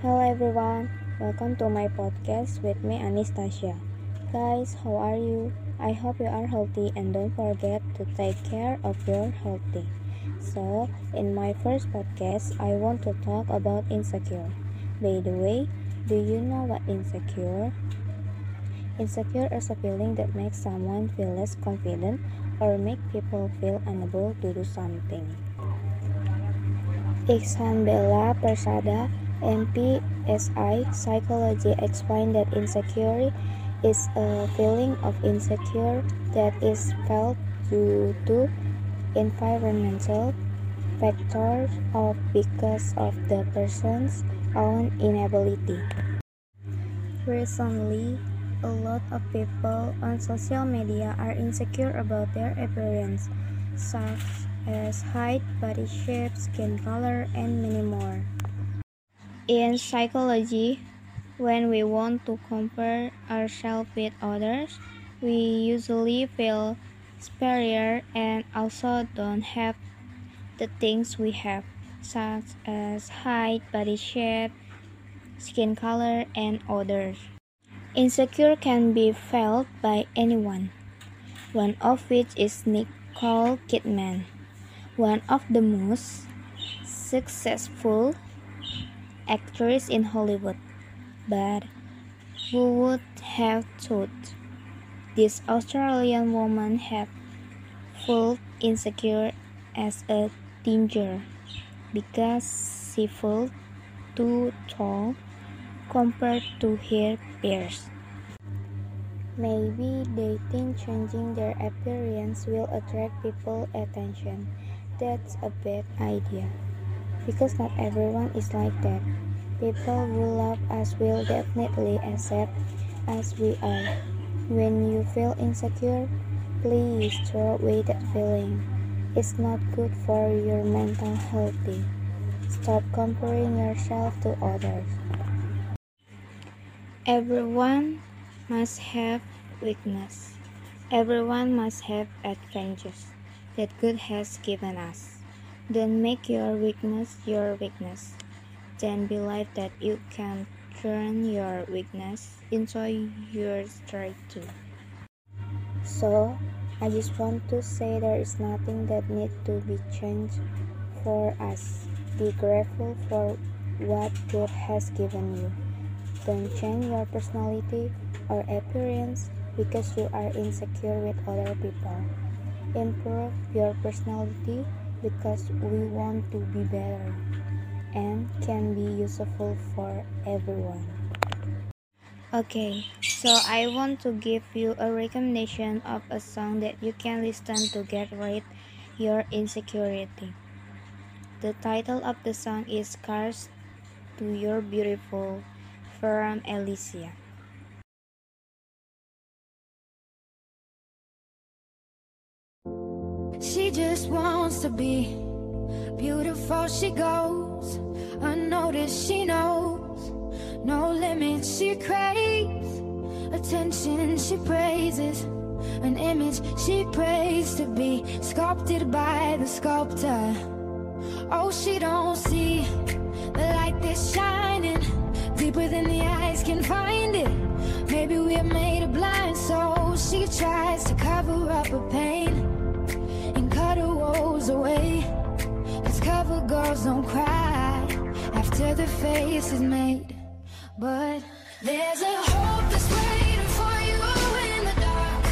Hello everyone, welcome to my podcast with me Anis Tasya. Guys, how are you? I hope you are healthy and don't forget to take care of your healthy. So, in my first podcast, I want to talk about insecure. By the way, do you know what insecure? Insecure is a feeling that makes someone feel less confident or make people feel unable to do something. Iksan Bella Persada MPSI Psychology explained that insecurity is a feeling of insecure that is felt due to environmental factors or because of the person's own inability. Recently, a lot of people on social media are insecure about their appearance, such as height, body shape, skin color, and many more. In psychology, when we want to compare ourselves with others, we usually feel superior and also don't have the things we have, such as height, body shape, skin color, and others. Insecure can be felt by anyone, one of which is Nicole Kidman, one of the most successful actress in Hollywood. But who would have thought this Australian woman had felt insecure as a teenager because she felt too tall compared to her peers. Maybe they think changing their appearance will attract people's attention. That's a bad idea because not everyone is like that. People who love us will definitely accept as we are. When you feel insecure, please throw away that feeling. It's not good for your mental health. Stop comparing yourself to others. Everyone must have weakness. Everyone must have adventures that God has given us. Don't make your weakness your weakness. Then believe that you can turn your weakness into your strength too. So, I just want to say there is nothing that needs to be changed for us. Be grateful for what God has given you. Don't change your personality or appearance because you are insecure with other people. Improve your personality because we want to be better and can be useful for everyone. Okay, so I want to give you a recommendation of a song that you can listen to get rid your insecurity. The title of the song is Scars to Your Beautiful from Alessia. She just wants to be beautiful. She goes unnoticed. She knows no limits. She craves attention. She praises an image. She prays to be sculpted by the sculptor. Oh, she don't see the light that's shining deeper than the eyes can find it. After the face is made. But there's a hope that's waiting for you in the dark.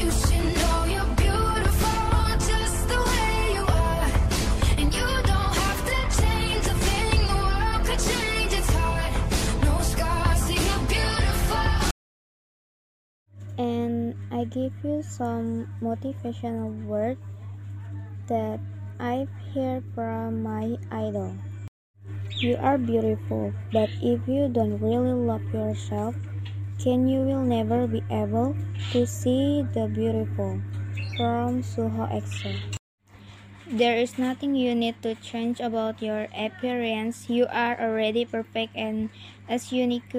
You should know you're beautiful just the way you are. And you don't have to change a thing, the world could change its heart. No scars, see you're beautiful. And I give you some motivational words that I've heard from my idol. You are beautiful, but if you don't really love yourself, can you will never be able to see the beautiful. From Suho EXO. There is nothing you need to change about your appearance. You are already perfect and as unique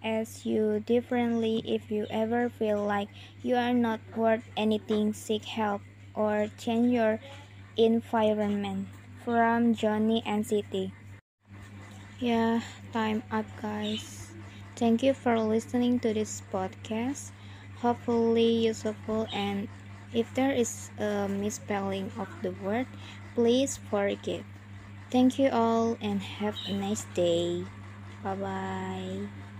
as you differently. If you ever feel like you are not worth anything, seek help or change your environment. From Johnny NCT. Yeah, time up, guys. Thank you for listening to this podcast. Hopefully useful and if there is a misspelling of the word, please forgive. Thank you all and have a nice day. Bye bye.